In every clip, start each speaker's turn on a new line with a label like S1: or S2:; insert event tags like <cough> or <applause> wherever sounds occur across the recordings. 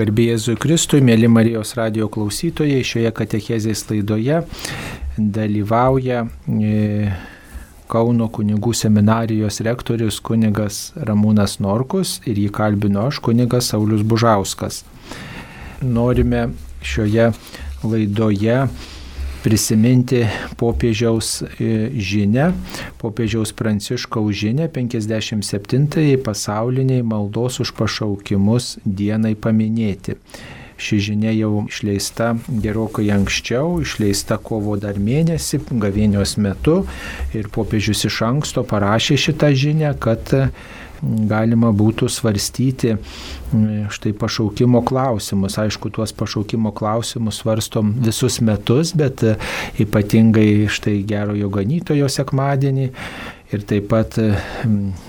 S1: Garbėjai Jėzui Kristui, mėly Marijos radio klausytojai, šioje katechezės laidoje dalyvauja e, Kauno kunigų seminarijos rektorius kunigas Ramūnas Norkus ir jį kalbino aš kunigas Saulis Bužauskas. Norime šioje laidoje prisiminti popiežiaus e, žinę, popiežiaus pranciškaus žinę 57-ąjį pasauliniai maldos už pašaukimus dienai paminėti. Ši žinia jau išleista gerokai anksčiau, išleista kovo dar mėnesį, gavėnios metu ir popiežius iš anksto parašė šitą žinę, kad galima būtų svarstyti štai pašaukimo klausimus. Aišku, tuos pašaukimo klausimus svarstom visus metus, bet e, ypatingai štai gerojo ganytojo sekmadienį. Ir taip pat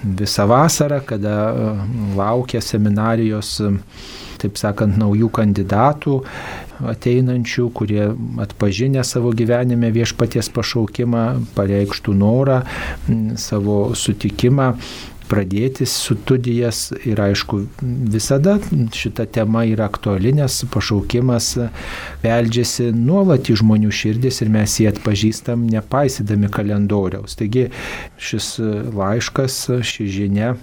S1: visą vasarą, kada e, laukia seminarijos, taip sakant, naujų kandidatų ateinančių, kurie atpažinę savo gyvenime viešpaties pašaukimą, pareikštų norą, savo sutikimą pradėti studijas ir aišku, visada šita tema yra aktuali, nes pašaukimas veldžiasi nuolat į žmonių širdis ir mes jį atpažįstam nepaisydami kalendoriaus. Taigi šis laiškas, ši žinia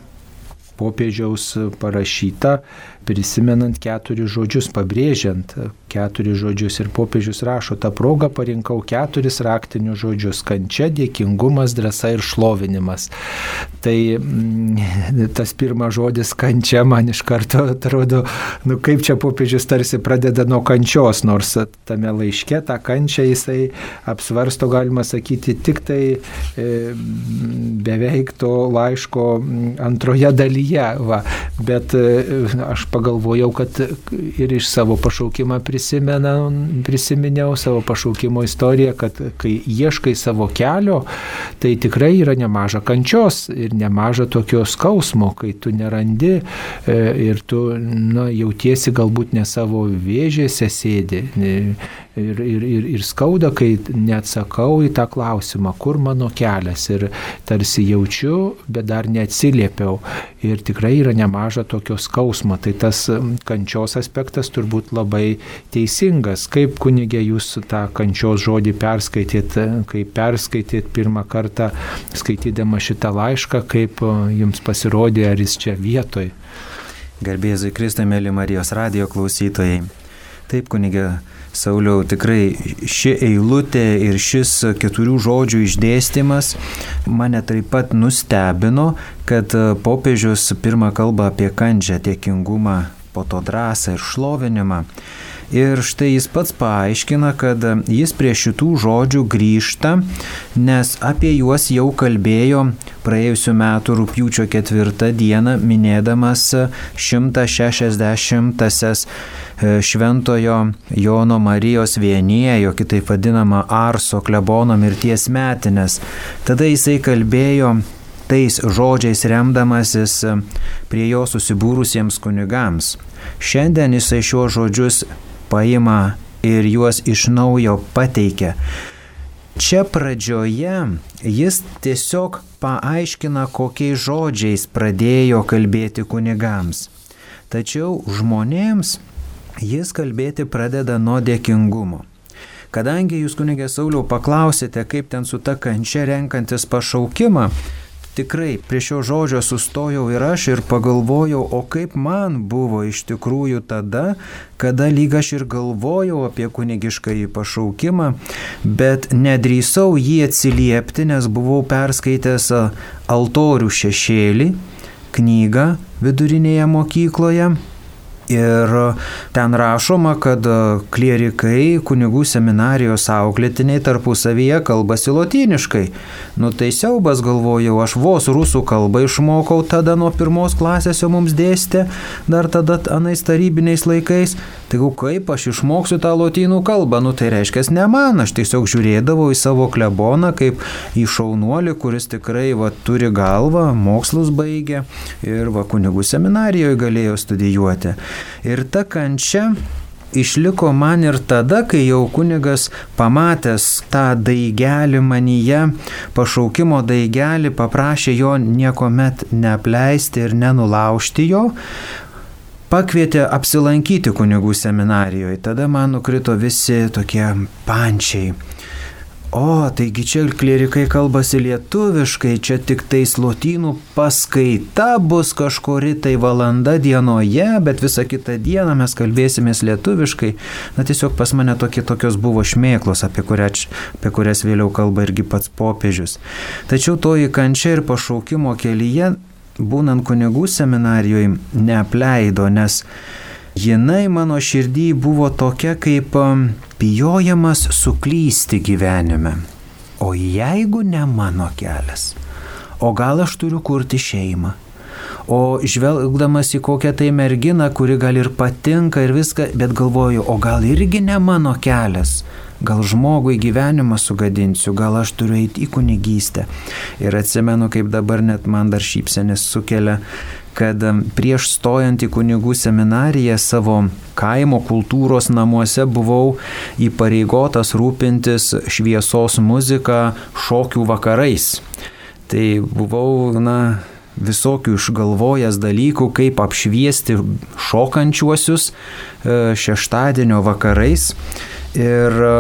S1: popiežiaus parašyta, prisimenant keturis žodžius, pabrėžiant keturis žodžius. Ir popiežius rašo, tą progą parinkau keturis raktinius žodžius - kančia, dėkingumas, drąsa ir šlovinimas. Tai mm, <laughs> tas pirmas žodis kančia man iš karto atrodo, nu kaip čia popiežius tarsi pradeda nuo kančios, nors tame laiške tą kančią jisai apsvarsto, galima sakyti, tik tai e, beveik to laiško antroje dalyje. Va. Bet e, aš pagalvojau, kad ir iš savo pašaukimą prisiminiau, savo pašaukimo istoriją, kad kai ieškai savo kelio, tai tikrai yra nemaža kančios ir nemaža tokio skausmo, kai tu nerandi e, ir tu na, jautiesi galbūt ne savo vėžėse sėdi. Ir, ir, ir, ir skauda, kai neatsakau į tą klausimą, kur mano kelias. Ir tarsi jaučiu, bet dar neatsiliepiau. Ir tikrai yra nemaža tokio skausmo. Tai tas kančios aspektas turbūt labai teisingas. Kaip kunigė jūs tą kančios žodį perskaitėt, kaip perskaitėt pirmą kartą skaitydama šitą laišką, kaip jums pasirodė, ar jis čia vietoj.
S2: Garbėzui Kristui, mėly Marijos radio klausytojai. Taip, kunigė Sauliau, tikrai ši eilutė ir šis keturių žodžių išdėstymas mane taip pat nustebino, kad popiežius pirmą kalbą apie kančią, tiekingumą, po to drąsą ir šlovinimą. Ir štai jis pats paaiškina, kad jis prie šitų žodžių grįžta, nes apie juos jau kalbėjo praėjusiu metu rūpjūčio ketvirtą dieną, minėdamas 160-asias e, Šventojo Jono Marijos vienėjo, kitaip vadinama Arso klebono mirties metinės. Tada jisai kalbėjo tais žodžiais remdamasis prie jo susibūrusiems kunigams. Šiandien jisai šiuos žodžius paima ir juos iš naujo pateikia. Čia pradžioje jis tiesiog paaiškina, kokiais žodžiais pradėjo kalbėti kunigams. Tačiau žmonėms jis kalbėti pradeda nuo dėkingumo. Kadangi jūs kunigė Sauliau paklausėte, kaip ten su ta kančia renkantis pašaukimą, tikrai prie šio žodžio sustojau ir aš ir pagalvojau, o kaip man buvo iš tikrųjų tada, kada lyg aš ir galvojau apie kunigiškąjį pašaukimą, bet nedrįsau jį atsiliepti, nes buvau perskaitęs altorių šešėlį, knygą vidurinėje mokykloje Ir ten rašoma, kad klierikai, kunigų seminarijos auklėtiniai tarpusavyje kalbasi lotyniškai. Nu tai siaubas galvojau, aš vos rusų kalbą išmokau tada nuo pirmos klasės jau mums dėstė, dar tada anais tarybiniais laikais. Tai kaip aš išmoksiu tą lotynų kalbą, nu tai reiškia ne man, aš tiesiog žiūrėdavau į savo kleboną kaip į šaunuolį, kuris tikrai va, turi galvą, mokslus baigė ir va kunigų seminarijoje galėjo studijuoti. Ir ta kančia išliko man ir tada, kai jau kunigas pamatęs tą daigelį manyje, pašaukimo daigelį, paprašė jo niekuomet neapleisti ir nenulaužti jo, pakvietė apsilankyti kunigų seminarijoje. Tada man nukrito visi tokie pančiai. O, taigi čia klerikai kalbasi lietuviškai, čia tik tais lotynų paskaita bus kažkuri tai valanda dienoje, bet visą kitą dieną mes kalbėsimės lietuviškai. Na tiesiog pas mane tokie tokios buvo šmėklos, apie, kurią, apie kurias vėliau kalba irgi pats popiežius. Tačiau toji kančia ir pašaukimo kelyje, būnant kunigų seminarijoje, neapleido, nes jinai mano širdį buvo tokia kaip um, bijojamas suklysti gyvenime. O jeigu ne mano kelias, o gal aš turiu kurti šeimą, o žvelgdamas į kokią tai merginą, kuri gal ir patinka ir viską, bet galvoju, o gal irgi ne mano kelias, gal žmogui gyvenimą sugadinsiu, gal aš turiu eiti į kunigystę. Ir atsimenu, kaip dabar net man dar šypsenis sukelia kad prieš stojant į kunigų seminariją savo kaimo kultūros namuose buvau įpareigotas rūpintis šviesos muzika šokių vakarais. Tai buvau, na, visokių išgalvojęs dalykų, kaip apšviesti šokančiuosius e, šeštadienio vakarais. Ir e,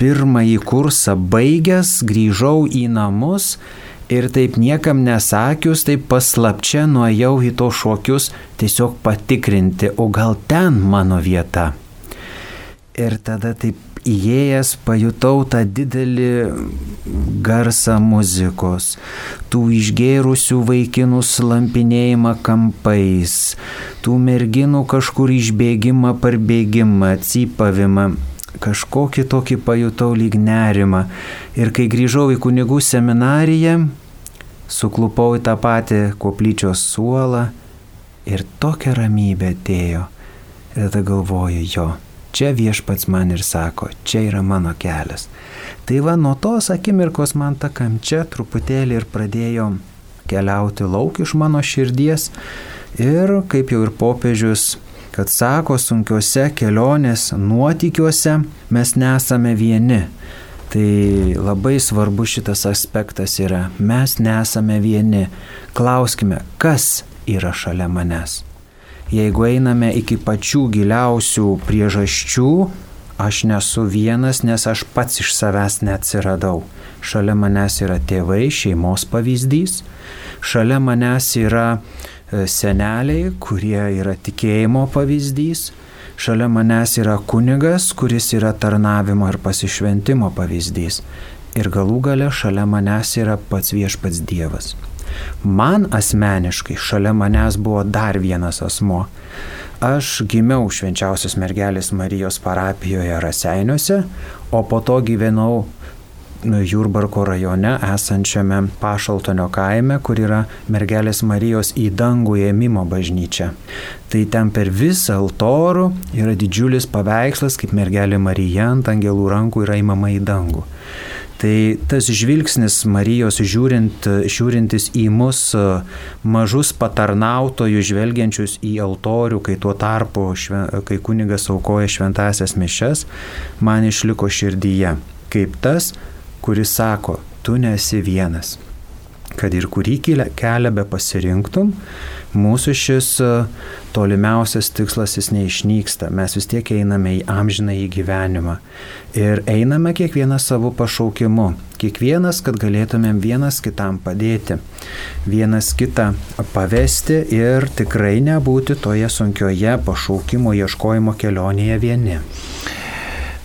S2: pirmąjį kursą baigęs grįžau į namus Ir taip niekam nesakius, taip paslapčia nuėjau į to šokius tiesiog patikrinti, o gal ten mano vieta. Ir tada taip įėjęs pajutau tą didelį garsą muzikos, tų išgėrusių vaikinų slampinėjimą kampais, tų merginų kažkur išbėgimą, parbėgimą, cypavimą kažkokį tokį pajutau lyg nerimą. Ir kai grįžau į kunigų seminariją, suklupau į tą patį koplyčios suolą ir tokia ramybė atėjo. Ir tada galvoju, jo, čia viešpats man ir sako, čia yra mano kelias. Tai va, nuo tos akimirkos man ta kamčia truputėlį ir pradėjo keliauti lauk iš mano širdies. Ir kaip jau ir popiežius kad sako, sunkiuose kelionės nuotykiuose mes nesame vieni. Tai labai svarbu šitas aspektas yra. Mes nesame vieni. Klauskime, kas yra šalia manęs. Jeigu einame iki pačių giliausių priežasčių, aš nesu vienas, nes aš pats iš savęs neatsiradau. Šalia manęs yra tėvai, šeimos pavyzdys. Šalia manęs yra E, seneliai, kurie yra tikėjimo pavyzdys. Šalia manęs yra kunigas, kuris yra tarnavimo ir pasišventimo pavyzdys. Ir galų gale šalia manęs yra pats viešpats Dievas. Man asmeniškai šalia manęs buvo dar vienas asmo. Aš gimiau švenčiausios mergelės Marijos parapijoje Raseiniuose, o po to gyvenau Jurbarko rajone esančiame Pašaltonio kaime, kur yra mergelės Marijos į dangų ėmimo bažnyčia. Tai ten per visą altorų yra didžiulis paveikslas, kaip mergelė Marija ant angelų rankų yra įmama į dangų. Tai tas žvilgsnis Marijos žiūrint, žiūrintis į mus mažus patarnautojus žvelgiančius į altorių, kai tuo tarpu, kai kunigas aukoja šventasias mišes, man išliko širdyje. Kaip tas, kuris sako, tu nesi vienas. Kad ir kurį kelią be pasirinktum, mūsų šis e, tolimiausias tikslas jis neišnyksta. Mes vis tiek einame į amžiną į gyvenimą. Ir einame kiekvienas savo pašaukimu. Kiekvienas, kad galėtumėm vienas kitam padėti. Vienas kitą pavesti ir tikrai nebūti toje sunkioje pašaukimo ieškojimo kelionėje vieni.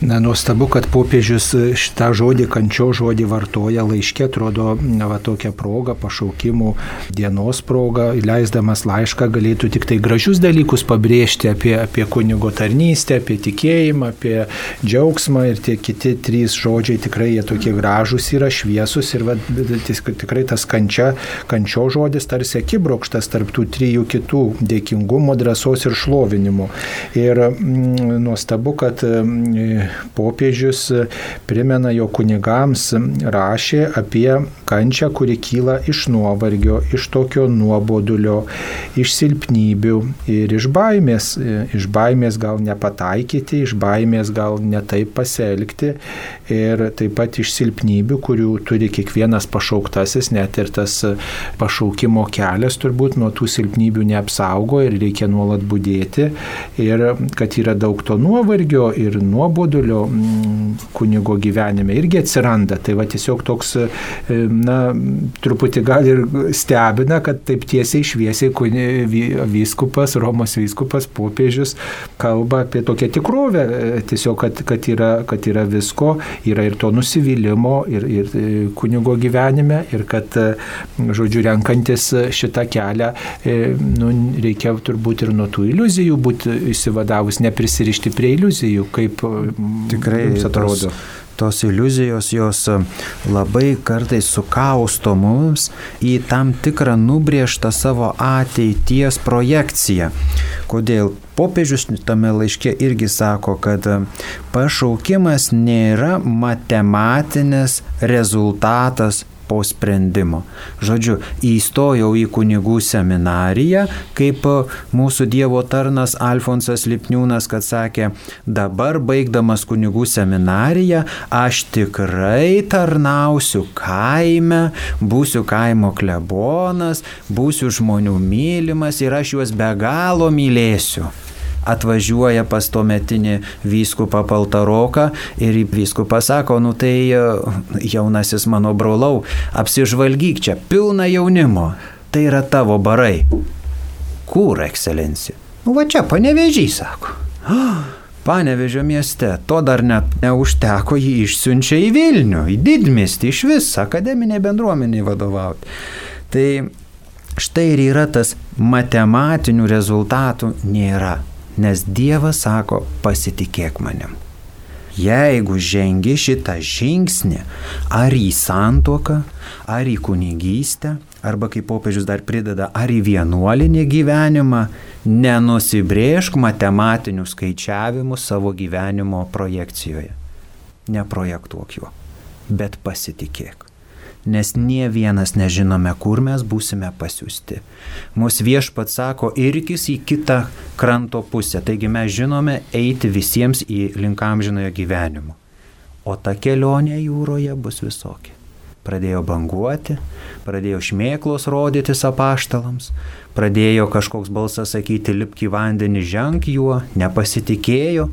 S1: Na, nuostabu, kad popiežius šitą žodį, kančio žodį vartoja laiškė, atrodo, va, tokia proga, pašaukimų dienos proga, leisdamas laišką galėtų tik tai gražius dalykus pabrėžti apie, apie kunigo tarnystę, apie tikėjimą, apie džiaugsmą ir tie kiti trys žodžiai tikrai jie tokie gražus yra, šviesus ir va, tikrai tas kančia, kančio žodis tarsi akibrokštas tarp tų trijų kitų - dėkingumo, drąsos ir šlovinimo. Ir mm, nuostabu, kad mm, popiežius primena, jo kunigams rašė apie kančią, kuri kyla iš nuovargio, iš tokio nuobodulio, iš silpnybių ir iš baimės. Iš baimės gal nepataikyti, iš baimės gal netaip pasielgti ir taip pat iš silpnybių, kurių turi kiekvienas pašauktasis, net ir tas pašaukimo kelias turbūt nuo tų silpnybių neapsaugo ir reikia nuolat būdėti ir kad yra daug to nuovargio ir nuobodulio mm, kunigo gyvenime irgi atsiranda. Tai va tiesiog toks, e, na, truputį gal ir stebina, kad taip tiesiai šviesiai vyskupas, Romos vyskupas, popiežius kalba apie tokią tikrovę. E, tiesiog, kad, kad, yra, kad yra visko, yra ir to nusivylimo, ir, ir e, kunigo gyvenime, ir kad, žodžiu, renkantis šitą kelią, nu, reikia turbūt ir nuo tų iliuzijų būti įsivadavus, neprisirišti prie iliuzijų, kaip
S2: tikrai atrodo. Tos tos iliuzijos jos labai kartais sukausto mums į tam tikrą nubriežtą savo ateities projekciją. Kodėl? Popiežius tame laiške irgi sako, kad pašaukimas nėra matematinis rezultatas po sprendimo. Žodžiu, įstojau į kunigų seminariją, kaip mūsų Dievo tarnas Alfonsas Lipniūnas, kad sakė, dabar baigdamas kunigų seminariją, aš tikrai tarnausiu kaime, būsiu kaimo klebonas, būsiu žmonių mylimas ir aš juos be galo mylėsiu atvažiuoja pas tuometinį vyskupą Paltaroką ir vyskupas sako, nu tai e, jaunasis mano brolau, apsižvalgyk čia, pilna jaunimo, tai yra tavo barai. Kur, ekscelencija? Nu va čia, panevežį, sako. <gasps> Panevežio mieste, to dar net neužteko, jį išsiunčia į Vilnių, į didmestį, iš vis akademiniai bendruomeniai vadovauti. Tai štai ir yra tas matematinių rezultatų nėra nes Dievas sako, pasitikėk manim. Jeigu žengi šitą žingsnį, ar į santoką, ar į kunigystę, arba kaip popiežius dar prideda, ar į vienuolinį gyvenimą, nenusibrėžk matematinių skaičiavimų savo gyvenimo projekcijoje. Neprojektuok juo, bet pasitikėk nes nie vienas nežinome, kur mes būsime pasiūsti. Mūsų viešpat sako, irkis į kitą kranto pusę, taigi mes žinome eiti visiems į linkamžinojo gyvenimo. O ta kelionė jūroje bus visokia. Pradėjo banguoti, pradėjo šmėklos rodytis apaštalams, pradėjo kažkoks balsas sakyti, lipk į vandenį, ženk juo, nepasitikėjo,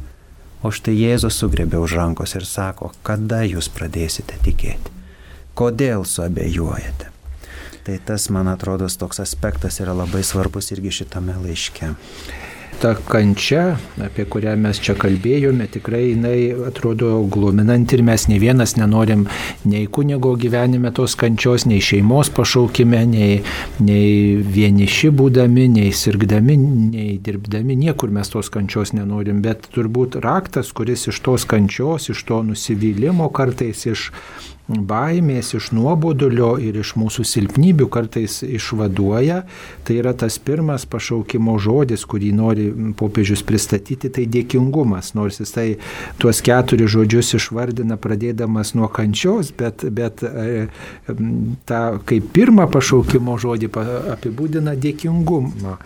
S2: o štai Jėzus sugrebė už rankos ir sako, kada jūs pradėsite tikėti kodėl suabejojate. Tai tas, man atrodo, toks aspektas yra labai svarbus irgi šitame laiške.
S1: Ta kančia, apie kurią mes čia kalbėjome, tikrai jinai atrodo gluminanti ir mes ne vienas nenorim nei kunigo gyvenime tos kančios, nei šeimos pašaukime, nei, nei vieniši būdami, nei sirgdami, nei dirbdami, niekur mes tos kančios nenorim, bet turbūt raktas, kuris iš tos kančios, iš to nusivylimo kartais, iš baimės, iš nuobodulio ir iš mūsų silpnybių kartais išvaduoja, tai yra tas pirmas pašaukimo žodis, kurį nori popiežius pristatyti, tai dėkingumas. Nors jis tai tuos keturis žodžius išvardina pradėdamas nuo kančios, bet, bet e, tą kaip pirmą pašaukimo žodį apibūdina dėkingumą.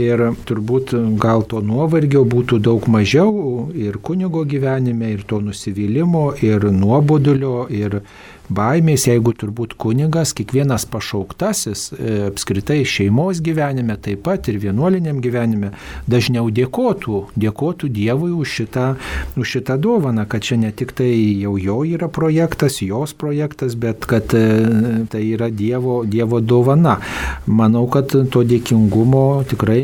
S1: Ir turbūt gal to nuovargio būtų daug mažiau ir kunigo gyvenime, ir to nusivylimo, ir nuobodulio, ir baimės, jeigu turbūt kunigas, kiekvienas pašauktasis e, apskritai šeimos gyvenime, taip pat ir vienuoliniam gyvenime, dažniau dėkotų, dėkotų Dievui už šitą, už šitą dovaną, kad čia ne tik tai jau jo yra projektas, jos projektas, bet kad e, tai yra Dievo, dievo dovana. Manau, kad to dėkingumo tikrai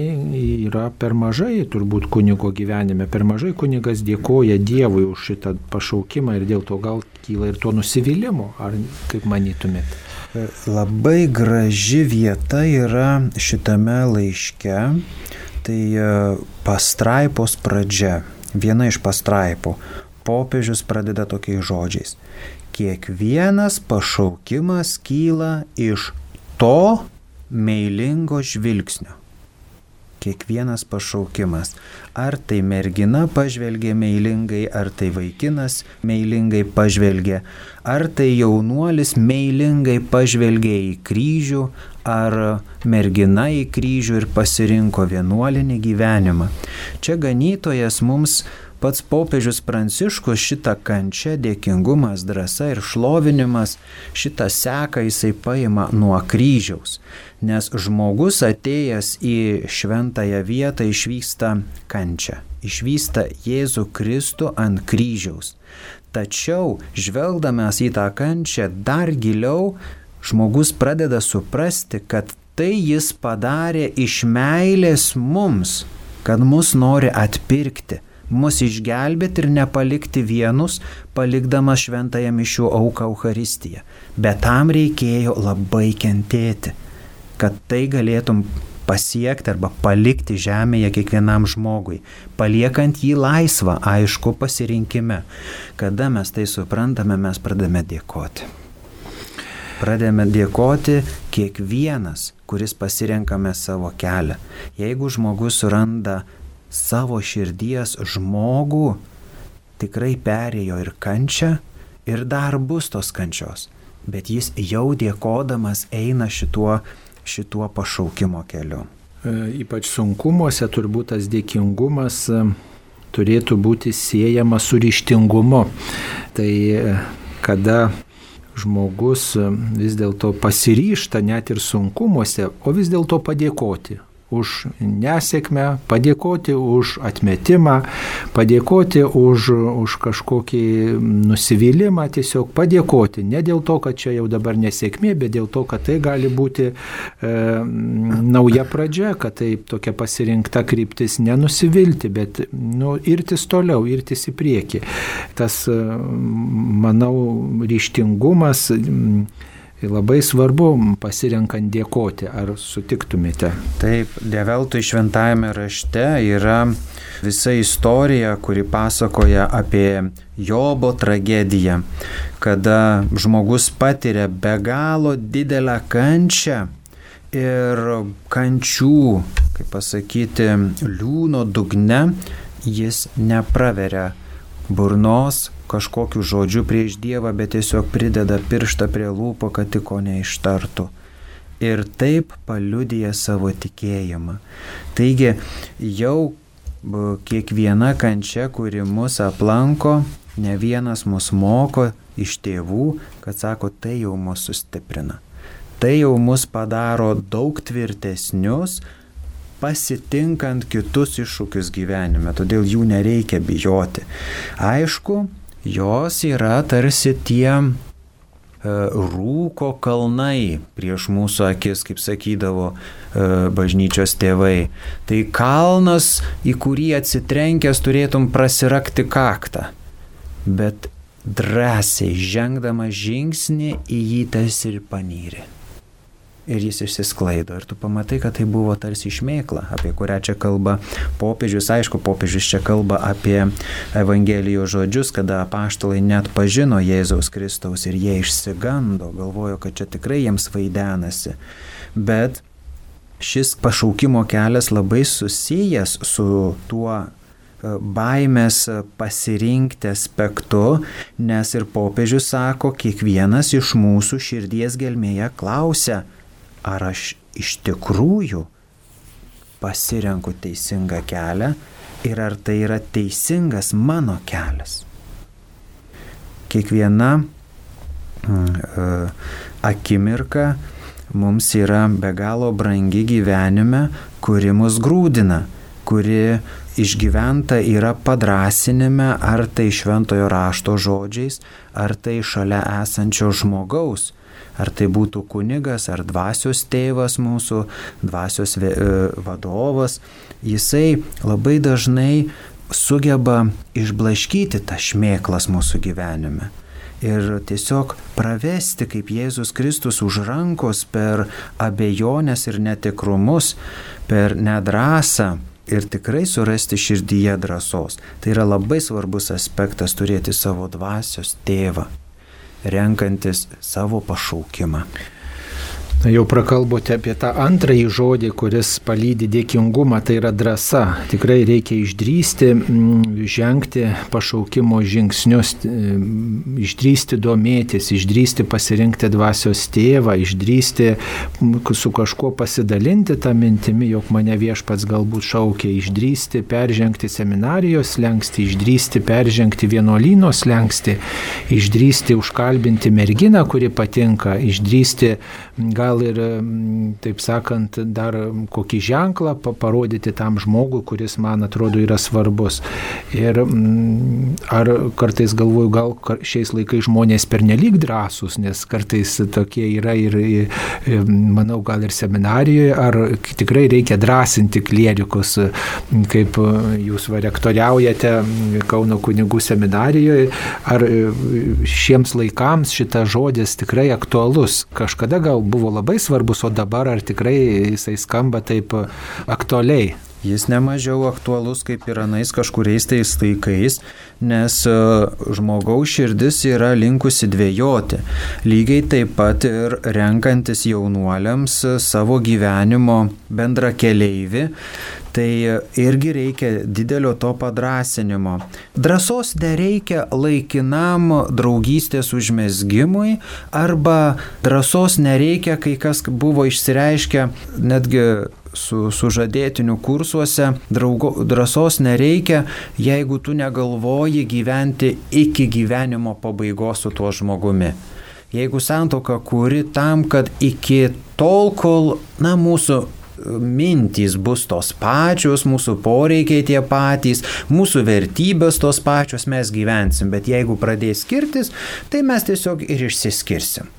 S1: yra per mažai turbūt kunigo gyvenime, per mažai kunigas dėkoja Dievui už šitą pašaukimą ir dėl to gal kyla ir to nusivylimo, ar kaip manytumėt?
S2: Labai graži vieta yra šitame laiške, tai e, pastraipos pradžia, viena iš pastraipų. Popiežius pradeda tokiais žodžiais. Kiekvienas pašaukimas kyla iš to meilingo žvilgsnio. Kiekvienas pašaukimas. Ar tai mergina pažvelgė meilingai, ar tai vaikinas meilingai pažvelgė, ar tai jaunuolis meilingai pažvelgė į kryžių, ar mergina į kryžių ir pasirinko vienuolinį gyvenimą. Čia ganytojas mums Pats popiežius Pranciškus šitą kančią, dėkingumas, drąsa ir šlovinimas, šitą seką jisai paima nuo kryžiaus. Nes žmogus atėjęs į šventąją vietą išvysta kančią, išvysta Jėzų Kristų ant kryžiaus. Tačiau, žvelgdamas į tą kančią dar giliau, žmogus pradeda suprasti, kad tai jis padarė iš meilės mums, kad mus nori atpirkti mus išgelbėti ir nepalikti vienus, palikdamas šventąją mišių auką Euharistiją. Bet tam reikėjo labai kentėti, kad tai galėtum pasiekti arba palikti žemėje kiekvienam žmogui, paliekant jį laisvą, aišku, pasirinkime. Kada mes tai suprantame, mes pradame dėkoti. Pradėjome dėkoti kiekvienas, kuris pasirenkame savo kelią. Jeigu žmogus suranda savo širdies žmogų tikrai perėjo ir kančią, ir dar bus tos kančios, bet jis jau dėkodamas eina šituo, šituo pašaukimo keliu.
S1: E, ypač sunkumuose turbūt tas dėkingumas e, turėtų būti siejamas su ryštingumu. Tai e, kada žmogus vis dėlto pasiryšta net ir sunkumuose, o vis dėlto padėkoti už nesėkmę, padėkoti už atmetimą, padėkoti už, už kažkokį nusivylimą, tiesiog padėkoti. Ne dėl to, kad čia jau dabar nesėkmė, bet dėl to, kad tai gali būti e, nauja pradžia, kad tai tokia pasirinkta kryptis nenusivilti, bet nu, irtis toliau, irtis į priekį. Tas, e, manau, ryštingumas. M, labai svarbu pasirenkant dėkoti, ar sutiktumėte?
S2: Taip, Develtui šventajame rašte yra visa istorija, kuri pasakoja apie Jobo tragediją, kada žmogus patiria be galo didelę kančią ir kančių, kaip pasakyti, liūno dugne jis nepraveria burnos kažkokiu žodžiu prieš Dievą, bet tiesiog prideda pirštą prie lūpo, kad tik ko neištartų. Ir taip paliudyja savo tikėjimą. Taigi jau kiekviena kančia, kuri mus aplanko, ne vienas mus moko iš tėvų, kad sako, tai jau mus sustiprina. Tai jau mus padaro daug tvirtesnius, pasitinkant kitus iššūkius gyvenime, todėl jų nereikia bijoti. Aišku, jos yra tarsi tie e, rūko kalnai prieš mūsų akis, kaip sakydavo e, bažnyčios tėvai. Tai kalnas, į kurį atsitrenkęs turėtum prasirakti kaktą. Bet drąsiai žengdama žingsnį į jį tas ir panyrė ir jis išsisklaido. Ir tu pamatai, kad tai buvo tarsi išmėkla, apie kurią čia kalba popiežius. Aišku, popiežius čia kalba apie Evangelijos žodžius, kada apaštalai net pažino Jėzaus Kristaus ir jie išsigando, galvojo, kad čia tikrai jiems vaidenasi. Bet šis pašaukimo kelias labai susijęs su tuo e, baimės pasirinkti aspektu, nes ir popiežius sako, kiekvienas iš mūsų širdies gelmėje klausia, ar aš iš tikrųjų pasirenku teisingą kelią ir ar tai yra teisingas mano kelias. Kiekviena mm, e, akimirka mums yra be galo brangi gyvenime, kuri mus grūdina, kuri išgyventa yra padrasinime, ar tai šventojo rašto žodžiais, ar tai šalia esančio žmogaus, Ar tai būtų kunigas, ar dvasios tėvas mūsų, dvasios e, vadovas, jisai labai dažnai sugeba išblaškyti tą šmėklas mūsų gyvenime. Ir tiesiog pravesti kaip Jėzus Kristus už rankos per abejonės ir netikrumus, per nedrasą ir tikrai surasti širdyje drąsos. Tai yra labai svarbus aspektas turėti savo dvasios tėvą renkantis savo pašaukimą.
S1: Jau prakalbote apie tą antrąjį žodį, kuris palydi dėkingumą, tai yra drąsa. Tikrai reikia išdrysti, mm, žengti pašaukimo žingsnius, mm, išdrysti domėtis, išdrysti pasirinkti dvasios tėvą, išdrysti mm, su kažkuo pasidalinti tą mintimi, jog mane viešpats galbūt šaukia, išdrysti peržengti seminarijos lengsti, išdrysti peržengti vienuolynos lengsti, išdrysti užkalbinti merginą, kuri patinka, išdrysti gal ir, taip sakant, dar kokį ženklą parodyti tam žmogui, kuris man atrodo yra svarbus. Ir ar kartais galvoju, gal šiais laikais žmonės pernelyg drąsūs, nes kartais tokie yra ir, manau, gal ir seminarijoje, ar tikrai reikia drąsinti klierikus, kaip jūs varektoriaujate Kauno kunigų seminarijoje, ar šiems laikams šitas žodis tikrai aktualus. Kažkada gal buvo labai svarbus, o dabar ar tikrai jisai skamba taip aktualiai?
S2: Jis nemažiau aktualus kaip ir anais kažkuriais tais laikais, nes e, žmogaus širdis yra linkusi dvėjoti. Lygiai taip pat ir renkantis jaunuoliams savo gyvenimo bendra keliaivi, tai irgi reikia didelio to padrasinimo. Drąsos nereikia laikinam draugystės užmesgymui arba drąsos nereikia, kai kas buvo išsireiškę netgi su sužadėtiniu kursuose, draugo, drąsos nereikia, jeigu tu negalvoji gyventi iki gyvenimo pabaigos su tuo žmogumi. Jeigu santoka kuri tam, kad iki tol, kol, na, mūsų mintys bus tos pačios, mūsų poreikiai tie patys, mūsų vertybės tos pačios, mes gyvensim, bet jeigu pradės skirtis, tai mes tiesiog ir išsiskirsim.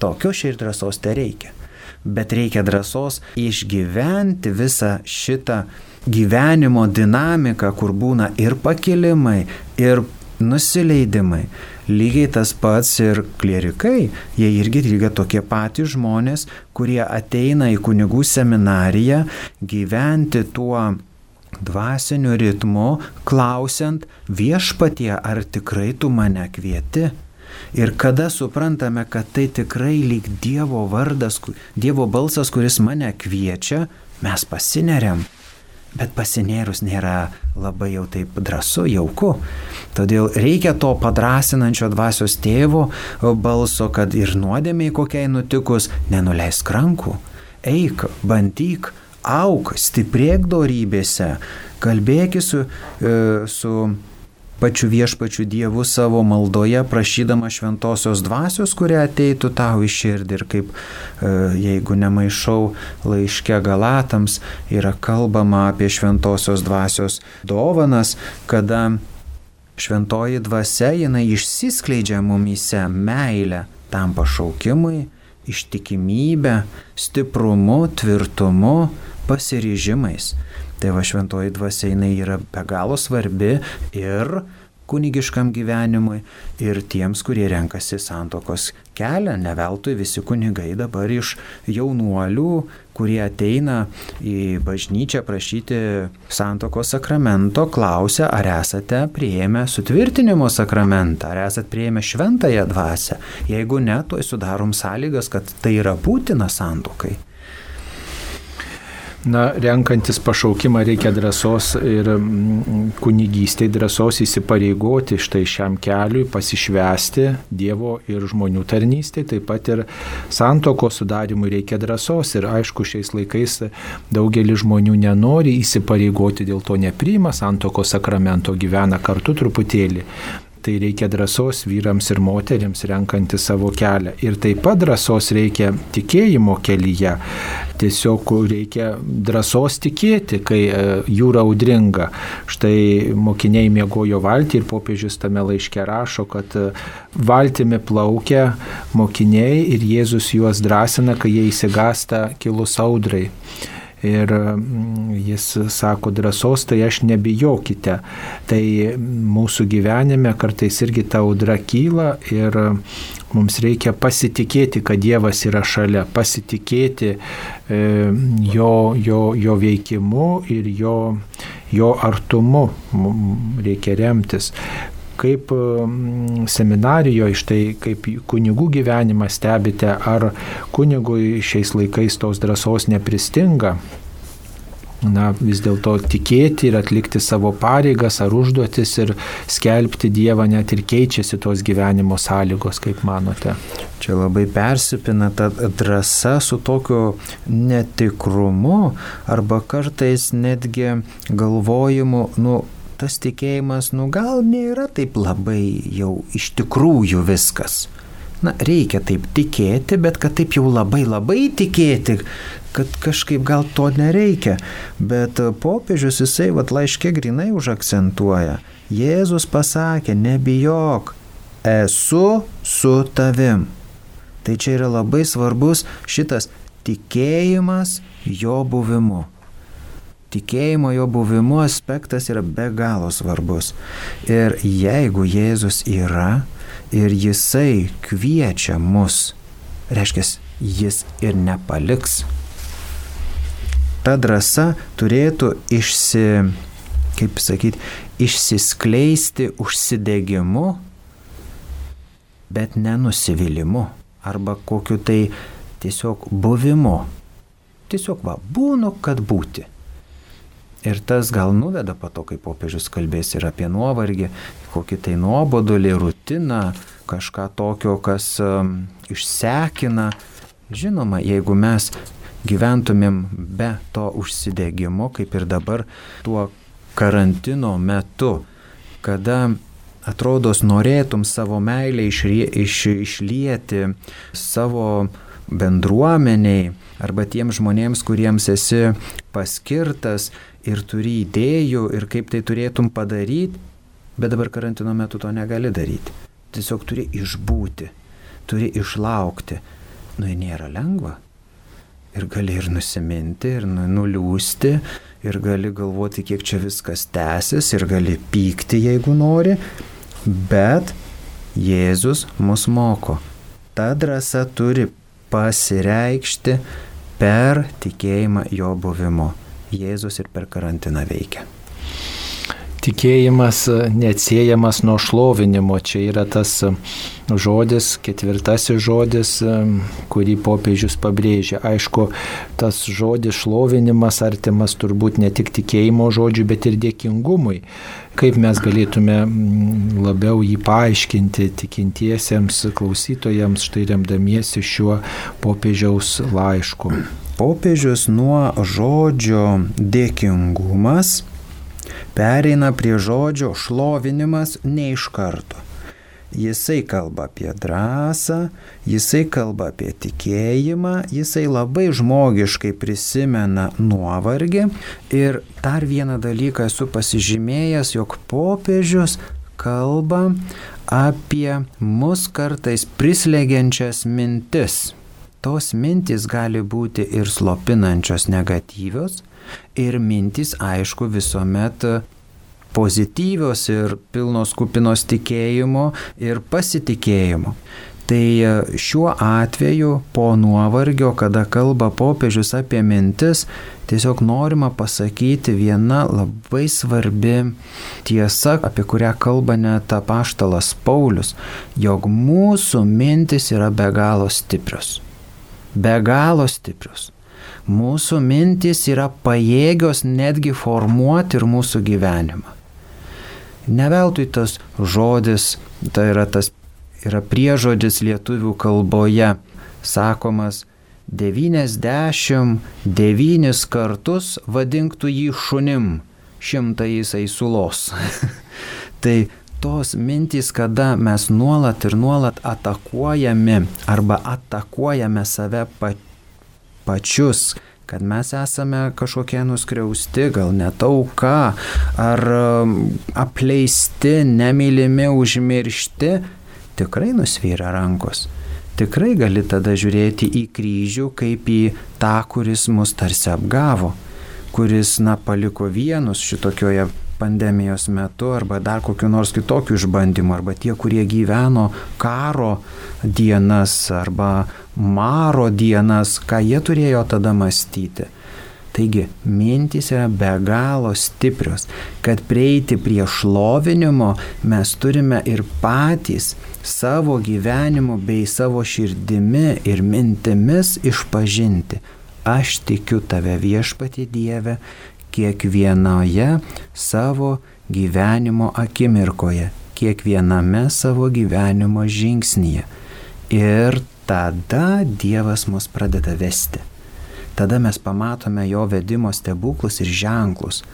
S2: Tokio širdį drąsos te reikia bet reikia drąsos išgyventi visą šitą gyvenimo dinamiką, kur būna ir pakilimai, ir nusileidimai. Lygiai tas pats ir klierikai, jie irgi lygiai tokie patys žmonės, kurie ateina į kunigų seminariją gyventi tuo dvasiniu ritmu, klausiant viešpatie, ar tikrai tu mane kvieti. Ir kada suprantame, kad tai tikrai lyg Dievo vardas, Dievo balsas, kuris mane kviečia, mes pasineriam. Bet pasinėrus nėra labai jau taip drąsu, jauku. Todėl reikia to padrasinančio dvasios tėvo balso, kad ir nuodėmiai kokiai nutikus, nenuleisk rankų. Eik, bandyk, auk, stiprėk dorybėse, kalbėk su, e, su pačiu viešpačiu Dievu savo maldoje, prašydama šventosios dvasios, kurie ateitų tau į širdį. Ir kaip, e, jeigu nemaišau laiške Galatams, yra kalbama apie šventosios dvasios dovanas, kada šventoji dvasia jinai išsiskleidžia mumyse meilę tam pašaukimui, ištikimybę, stiprumu, tvirtumu, pasiryžimais. Tai va šventoji dvasia jinai yra be galo svarbi ir kunigiškam gyvenimui ir tiems, kurie renkasi santokos kelią. Neveltui visi kunigai dabar iš jaunuolių, kurie ateina į bažnyčią prašyti santokos sakramento, klausia, ar esate prieėmę sutvirtinimo sakramentą, ar esate prieėmę šventąją dvasę. Jeigu ne, tuoj sudarom sąlygas, kad tai yra būtina santokai.
S1: Na, renkantis pašaukimą reikia drąsos ir mm, kunigystėje drąsos įsipareigoti štai šiam keliui, pasišvesti Dievo ir žmonių tarnystėje, taip pat ir santoko sudarimui reikia drąsos. Ir aišku, šiais laikais daugelis žmonių nenori įsipareigoti, dėl to nepriima santoko sakramento, gyvena kartu truputėlį tai reikia drąsos vyrams ir moteriams renkantį savo kelią. Ir taip pat drąsos reikia tikėjimo kelyje. Tiesiog reikia drąsos tikėti, kai e, jūra audringa. Štai mokiniai mėgojo valtį ir popiežius tame laiške rašo, kad e, valtimi plaukia mokiniai ir Jėzus juos drąsina, kai jie įsigasta kilus audrai. Ir mm, jis sako drąsos, tai aš nebijokite. Tai mūsų gyvenime kartais irgi ta audra kyla ir mums reikia pasitikėti, kad Dievas yra šalia, pasitikėti e, jo, jo, jo veikimu ir jo, jo artumu. Reikia remtis kaip seminarijoje, štai kaip kunigų gyvenimą stebite, ar kunigui šiais laikais tos drąsos nepristinga? na, vis dėlto tikėti ir atlikti savo pareigas ar užduotis ir skelbti Dievą net ir keičiasi tos gyvenimo sąlygos, kaip manote.
S2: Čia labai persipina ta drąsa su tokiu netikrumu arba kartais netgi galvojimu, nu, tas tikėjimas, nu gal nėra taip labai jau iš tikrųjų viskas. Na, reikia taip tikėti, bet kad taip jau labai labai tikėti, kad kažkaip gal to nereikia. Bet popiežius jisai vat laiškė grinai užakcentuoja. Jėzus pasakė, nebijok, esu su tavim. Tai čia yra labai svarbus šitas tikėjimas jo buvimu tikėjimo jo buvimu aspektas yra be galo svarbus. Ir jeigu Jėzus yra ir jisai kviečia mus, reiškia, jis ir nepaliks. Ta drąsa turėtų išsi, kaip sakyti, išsiskleisti užsidegimu, bet nenusivylimu arba kokiu tai tiesiog buvimu. Tiesiog va, būnu, kad būti. Ir tas gal nuveda po to, kai popiežius kalbės ir apie nuovargį, kokį tai nuobodulį, rutiną, kažką tokio, kas um, išsekina. Žinoma, jeigu mes gyventumėm be to užsidėgymo, kaip ir dabar tuo karantino metu, kada atrodos norėtum savo meilę išrie, iš, išlieti savo bendruomeniai arba tiems žmonėms, kuriems esi paskirtas ir turi idėjų ir kaip tai turėtum padaryti, bet dabar karantino metu to negali daryti. Tiesiog turi išbūti, turi išlaukti. Nu, nėra lengva. Ir gali ir nusiminti, ir nu, nuliūsti, ir gali galvoti, kiek čia viskas tęsis, ir gali pykti, jeigu nori, bet Jėzus mus moko. Ta drąsa turi pasireikšti per tikėjimą jo buvimu. Jėzus ir per karantiną veikia.
S1: Tikėjimas neatsiejamas nuo šlovinimo. Čia yra tas žodis, ketvirtasis žodis, kurį popiežius pabrėžia. Aišku, tas žodis šlovinimas artimas turbūt ne tik tikėjimo žodžiui, bet ir dėkingumui. Kaip mes galėtume labiau jį paaiškinti tikintiesiems klausytojams, štai remdamiesi šiuo popiežiaus laišku
S2: popiežius nuo žodžio dėkingumas pereina prie žodžio šlovinimas ne iš karto. Jisai kalba apie drąsą, jisai kalba apie tikėjimą, jisai labai žmogiškai prisimena nuovargį ir dar vieną dalyką esu pasižymėjęs, jog popiežius kalba apie mus kartais prislegiančias mintis tos mintys gali būti ir slopinančios negatyvios, ir mintys, aišku, visuomet pozityvios ir pilnos kupinos tikėjimo ir pasitikėjimo. Tai šiuo atveju po nuovargio, kada kalba popiežius apie mintis, tiesiog norima pasakyti viena labai svarbi tiesa, apie kurią kalba net apaštalas Paulius, jog mūsų mintis yra be galo stiprios be galo stiprius. Mūsų mintys yra pajėgios netgi formuoti ir mūsų gyvenimą. Neveltui tas žodis, tai yra tas yra priežodis lietuvių kalboje, sakomas 99 kartus vadinktų jį šunim, šimtą jisai sulos. <laughs> tai tos mintys, kada mes nuolat ir nuolat atakuojame arba atakuojame save pa, pačius, kad mes esame kažkokie nuskriausti, gal netauka, ar um, apleisti, nemylimi, užmiršti, tikrai nusvyra rankos. Tikrai gali tada žiūrėti į kryžių kaip į tą, kuris mus tarsi apgavo, kuris, na, paliko vienus šitokioje pandemijos metu arba dar kokiu nors kitokiu išbandymu, arba tie, kurie gyveno karo dienas arba maro dienas, ką jie turėjo tada mąstyti. Taigi, mintys yra be galo stiprios, kad prieiti prie šlovinimo mes turime ir patys savo gyvenimu bei savo širdimi ir mintimis išpažinti. Aš tikiu tave viešpati Dieve kiekvienoje savo gyvenimo akimirkoje, kiekviename savo gyvenimo žingsnyje. Ir tada Dievas mus pradeda vesti. Tada mes pamatome jo vedimo stebuklus ir ženklus.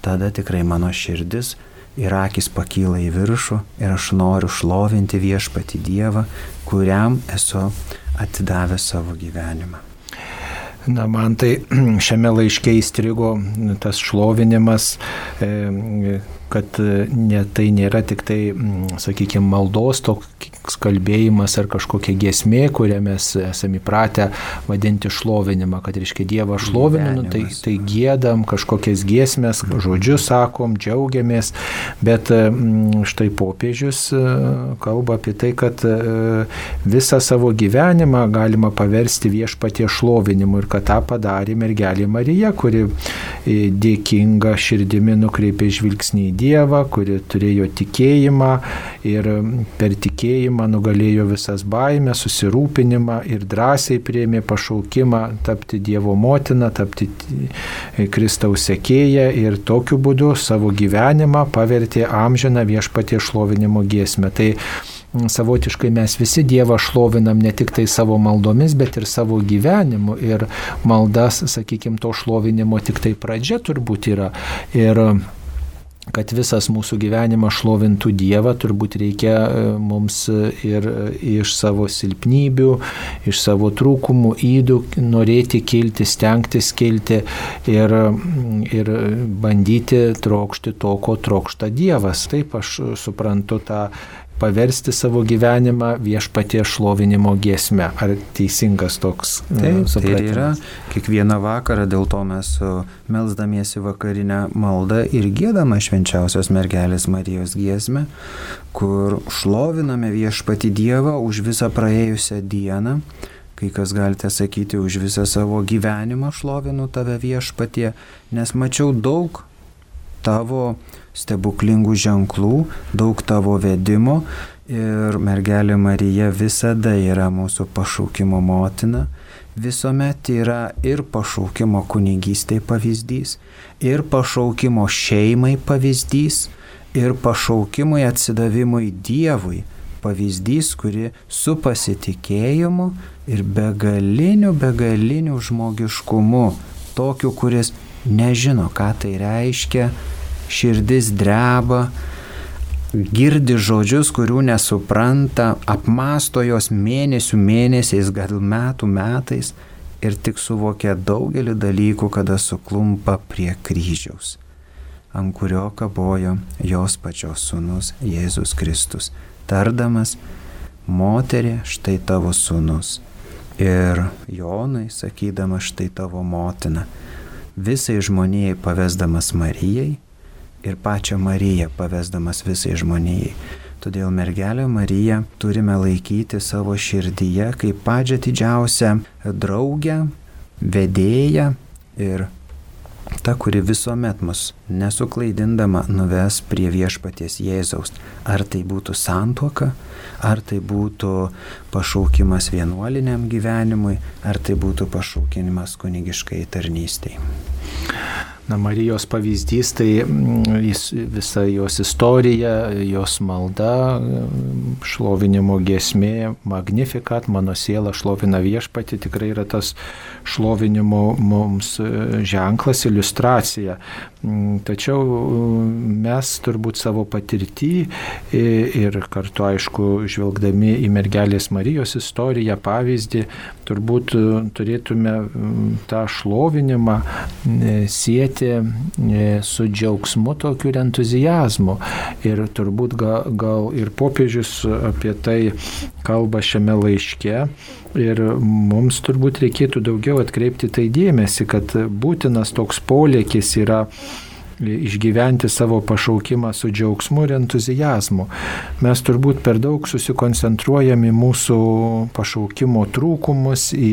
S2: Tada tikrai mano širdis ir akis pakyla į viršų ir aš noriu šlovinti viešpati Dievą, kuriam esu atidavęs savo gyvenimą.
S1: Na, man tai <clears throat> šiame laiške įstrigo tas šlovinimas, e, kad ne, tai nėra tik tai, sakykime, maldos toks kalbėjimas ar kažkokia giesmė, kurią mes esame įpratę vadinti šlovinimą, kad reiškia Dievą šlovinu, nu, tai, tai gėdam kažkokias giesmės, žodžius sakom, džiaugiamės, bet štai popiežius e, kalba apie tai, kad e, visą savo gyvenimą galima paversti viešpatie šlovinimu ir kad tą padarė mergelė Marija, kuri e, dėkinga širdimi nukreipė žvilgsnį į Dievą, kuri turėjo tikėjimą ir per tikėjimą nugalėjo visas baimės, susirūpinimą ir drąsiai priėmė pašaukimą tapti Dievo motina, tapti Kristaus sekėja ir tokiu būdu savo gyvenimą pavertė amžiną viešpatie šlovinimo giesmę. Tai savotiškai mes visi Dievą šlovinam ne tik tai savo maldomis, bet ir savo gyvenimu. Ir maldas, sakykime, to šlovinimo tik tai pradžia turbūt yra. Ir kad visas mūsų gyvenimas šlovintų Dievą, turbūt reikia e, mums ir iš savo silpnybių, iš savo trūkumų, įdų norėti kilti, stengtis kilti ir, ir bandyti trokšti to, ko trokšta Dievas. Taip aš suprantu tą paversti savo gyvenimą viešpatie šlovinimo giesme. Ar teisingas toks
S2: e, Taip, supratimas? Tai yra, kiekvieną vakarą dėl to mes melzdamiesi vakarinę maldą ir gėdama švenčiausios mergelės Marijos giesmę, kur šloviname viešpati Dievą už visą praėjusią dieną kai kas galite sakyti, už visą savo gyvenimą šlovinu tave viešpatie, nes mačiau daug tavo stebuklingų ženklų, daug tavo vedimo ir mergelė Marija visada yra mūsų pašaukimo motina, visuomet yra ir pašaukimo kunigystėje pavyzdys, ir pašaukimo šeimai pavyzdys, ir pašaukimui atsidavimui Dievui pavyzdys, kuri su pasitikėjimu ir begaliniu, begaliniu žmogiškumu, tokiu, kuris nežino, ką tai reiškia, širdis dreba, girdi žodžius, kurių nesupranta, apmasto jos mėnesių mėnesiais, gal metų metais ir tik suvokia daugelį dalykų, kada suklumpa prie kryžiaus, ant kurio kabojo jos pačios sunus Jėzus Kristus, tardamas, moterė, štai tavo sunus. Ir Jonai, sakydama, štai tavo motina, visai žmonijai pavesdamas Marijai, ir pačią Mariją pavesdamas visai žmonijai. Todėl mergelę Mariją turime laikyti savo širdyje kaip pačią didžiausią draugę, vedėją ir ta, kuri visuomet mus nesuklaidindama nuves prie viešpaties Jėzaus. Ar tai būtų santuoka, ar tai būtų pašaukimas vienuoliniam gyvenimui, ar tai būtų pašaukimas kunigiškai tarnystėje.
S1: Na, Marijos pavyzdys tai mm, visa jos istorija, jos malda, šlovinimo gesmė, magnifikat, mano siela šlovina viešpati, tikrai yra tas šlovinimo mums e, ženklas, iliustracija. Mm, tačiau mm, mes turbūt savo patirtį ir kartu, aišku, žvelgdami į mergelės Marijos istoriją, pavyzdį, turbūt e, turėtume tą šlovinimą sieti su džiaugsmu tokiu ir entuzijazmu. Ir turbūt gal, gal ir popiežius apie tai kalba šiame laiške. Ir mums turbūt reikėtų daugiau atkreipti tai dėmesį, kad būtinas toks polėkis yra išgyventi savo pašaukimą su džiaugsmu ir entuzijazmu. Mes turbūt per daug susikoncentruojam į mūsų pašaukimo trūkumus, į,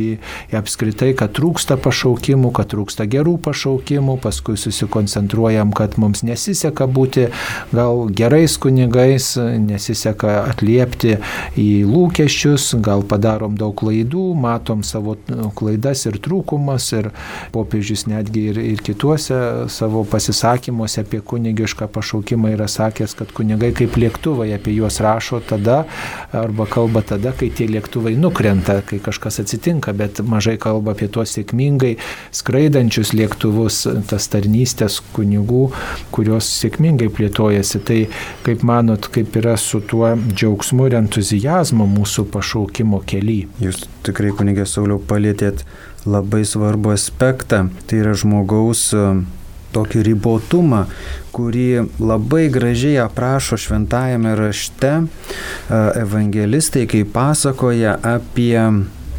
S1: į apskritai, kad trūksta pašaukimų, kad trūksta gerų pašaukimų, paskui susikoncentruojam, kad mums nesiseka būti gal gerais kunigais, nesiseka atliepti į lūkesčius, gal padarom daug klaidų, matom savo klaidas ir trūkumas ir popiežius netgi ir, ir kituose savo pasisakymuose apie kunigišką pašaukimą yra sakęs, kad kunigai kaip lėktuvai apie juos rašo tada arba kalba tada, kai tie lėktuvai nukrenta, kai kažkas atsitinka, bet mažai kalba apie tuos sėkmingai skraidančius lėktuvus, tas tarnystės kunigų, kurios sėkmingai plėtojasi. Tai kaip manot, kaip yra su tuo džiaugsmu ir entuzijazmu mūsų pašaukimo keli?
S2: Jūs tikrai kunigė Sauliau palėtėt labai svarbu aspektą, tai yra žmogaus tokį ribotumą, kurį labai gražiai aprašo šventajame rašte e, evangelistai, kai pasakoja apie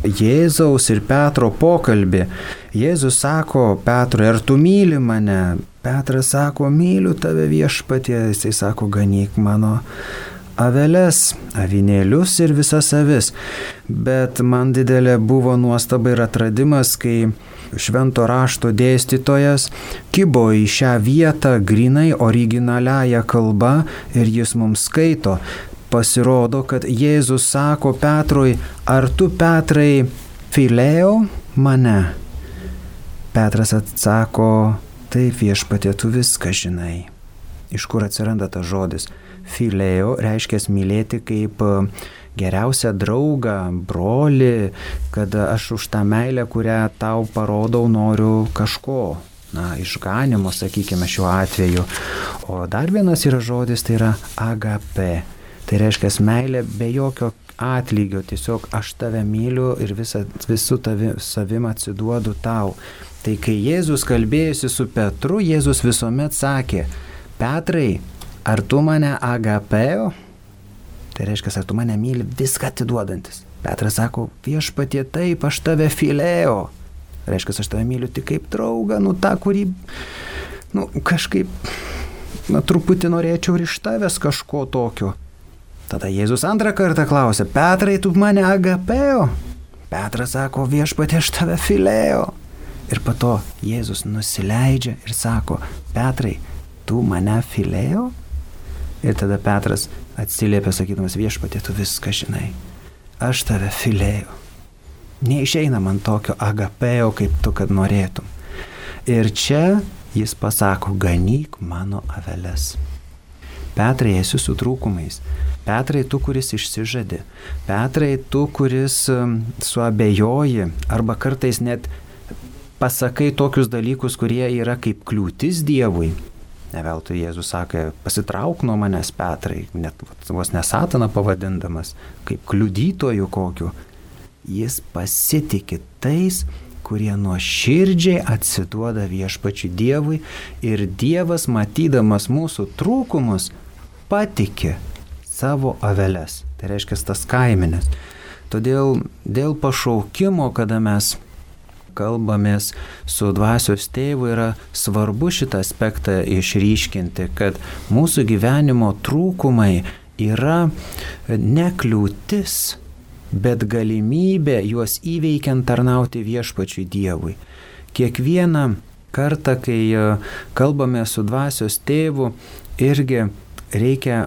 S2: Jėzaus ir Petro pokalbį. Jėzus sako Petrui, ar tu myli mane? Petras sako, myliu tave viešpatie, jisai sako, ganyk mano aveles, avinėlius ir visas avis. Bet man didelė buvo nuostaba ir atradimas, kai švento rašto dėstytojas kibo į šią vietą grinai originaliaja kalba ir jis mums skaito. Pasirodo, kad Jėzus sako Petrui, ar tu Petrai filėjo mane? Petras atsako, taip viešpatė, tu viską žinai. Iš kur atsiranda tas žodis? Filėjo reiškia mylėti kaip geriausią draugą, brolį, kad aš už tą meilę, kurią tau parodau, noriu kažko. Na, išganimo, sakykime, šiuo atveju. O dar vienas yra žodis, tai yra agape. Tai reiškia meilė be jokio atlygio, tiesiog aš tave myliu ir visa, visų tavi, savim atsiduodu tau. Tai kai Jėzus kalbėjusi su Petru, Jėzus visuomet sakė, Petrai, ar tu mane agapeo? Tai reiškia, ar tu mane myli viską atiduodantis. Petras sako, viešpatie taip, aš tave filėjo. Reiškia, aš tave myliu tik kaip draugą, nu tą, kurį, nu kažkaip, na truputį norėčiau ir iš tavęs kažko tokio. Tada Jėzus antrą kartą klausė, Petrai, tu mane agapėjo? Petras sako, viešpatie, aš tave filėjo. Ir po to Jėzus nusileidžia ir sako, Petrai, tu mane filėjo? Ir tada Petras atsiliepė sakydamas viešpatė, tu viską žinai. Aš tave filėjau. Neišeina man tokio agapėjo, kaip tu, kad norėtum. Ir čia jis pasako, ganyk mano aveles. Petrai, esi su trūkumais. Petrai, tu, kuris išsižadi. Petrai, tu, kuris um, suabejoji arba kartais net pasakai tokius dalykus, kurie yra kaip kliūtis Dievui. Neveltui Jėzus sakė, pasitrauk nuo manęs Petrai, net vos nesataną pavadindamas, kaip kliudytojų kokiu. Jis pasitikė tais, kurie nuoširdžiai atsiduoda viešpačiui Dievui ir Dievas, matydamas mūsų trūkumus, patikė savo aveles. Tai reiškia tas kaiminės. Todėl dėl pašaukimo, kada mes kalbamės su dvasios tėvu, yra svarbu šitą aspektą išryškinti, kad mūsų gyvenimo trūkumai yra nekliūtis, bet galimybė juos įveikiant tarnauti viešpačiui Dievui. Kiekvieną kartą, kai e, kalbame su dvasios tėvu, irgi reikia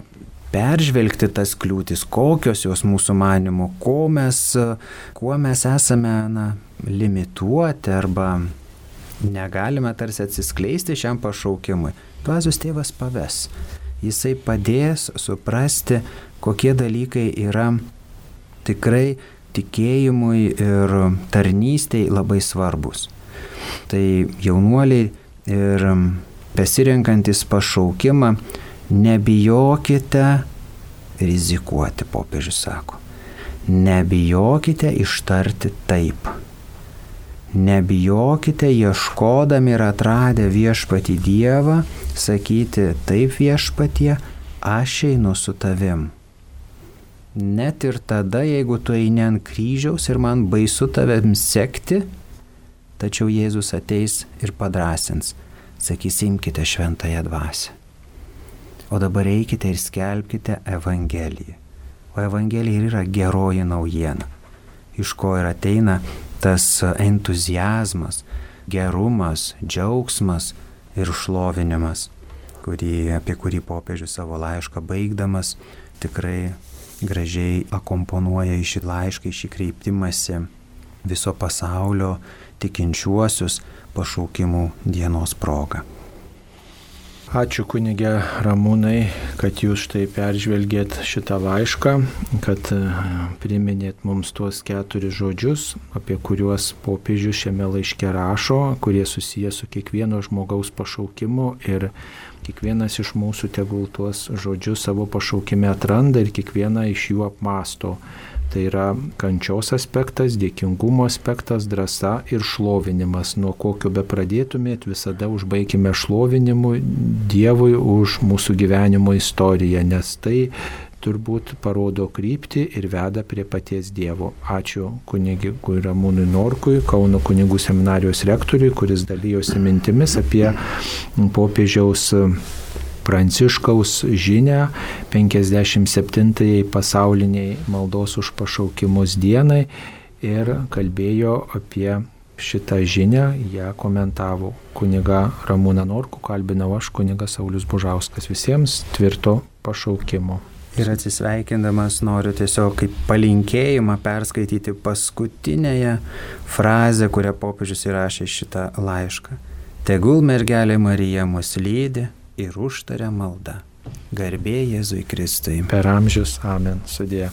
S2: peržvelgti tas kliūtis, kokios jos mūsų manimo, ko mes, kuo mes esame na, limituoti arba negalime tarsi atsiskleisti šiam pašaukimui. Dvasios tėvas paves. Jisai padės suprasti, kokie dalykai yra tikrai tikėjimui ir tarnystėj labai svarbus. Tai jaunuoliai ir besirenkantis pašaukimą nebijokite rizikuoti, popiežius sako. Nebijokite ištarti taip. Nebijokite ieškodami ir atradę viešpatį Dievą, sakyti taip viešpatie, aš einu su tavim. Net ir tada, jeigu tu eini ant kryžiaus ir man baisu tavim sekti, tačiau Jėzus ateis ir padrasins. sakys imkite šventąją dvasę. O dabar eikite ir skelbkite Evangeliją. O Evangelija yra geroji naujiena, iš ko ir ateina tas entuzijazmas, gerumas, džiaugsmas ir šlovinimas, kurį, apie kurį popiežius savo laišką baigdamas tikrai gražiai akomponuoja į šį laišką, į šį kreiptimąsi viso pasaulio tikinčiuosius pašaukimų dienos proga.
S1: Ačiū kunigė Ramūnai, kad jūs štai peržvelgėt šitą laišką, kad e, priminėt mums tuos keturis žodžius, apie kuriuos popiežius šiame laiške rašo, kurie susijęs su kiekvieno žmogaus pašaukimu ir kiekvienas iš mūsų tegul tuos žodžius savo pašaukime atranda ir kiekvieną iš jų apmasto. Tai yra kančios aspektas, dėkingumo aspektas, drąsa ir šlovinimas. Nuo kokio be pradėtumėt, visada užbaigime šlovinimu Dievui už mūsų gyvenimo istoriją, nes tai turbūt parodo kryptį ir veda prie paties Dievo. Ačiū kunigui Ramūnui Norkui, Kauno kunigų seminarijos rektoriui, kuris dalyjosi mintimis apie popiežiaus Pranciškaus žinę 57-ąjį pasauliniai maldos už pašaukimus dienai ir kalbėjo apie šitą žinę, ją komentavo kuniga Ramūna Norku, kalbinau aš kuniga Saulis Bužauskas. Visiems tvirto pašaukimo.
S2: Ir atsisveikindamas noriu tiesiog kaip palinkėjimą perskaityti paskutinėje frazę, kurią popiežius įrašė šitą laišką. Tegul mergelė Marija mus lydi ir užtaria malda. Garbė Jėzui Kristui.
S1: Per amžius. Amen. Sudė.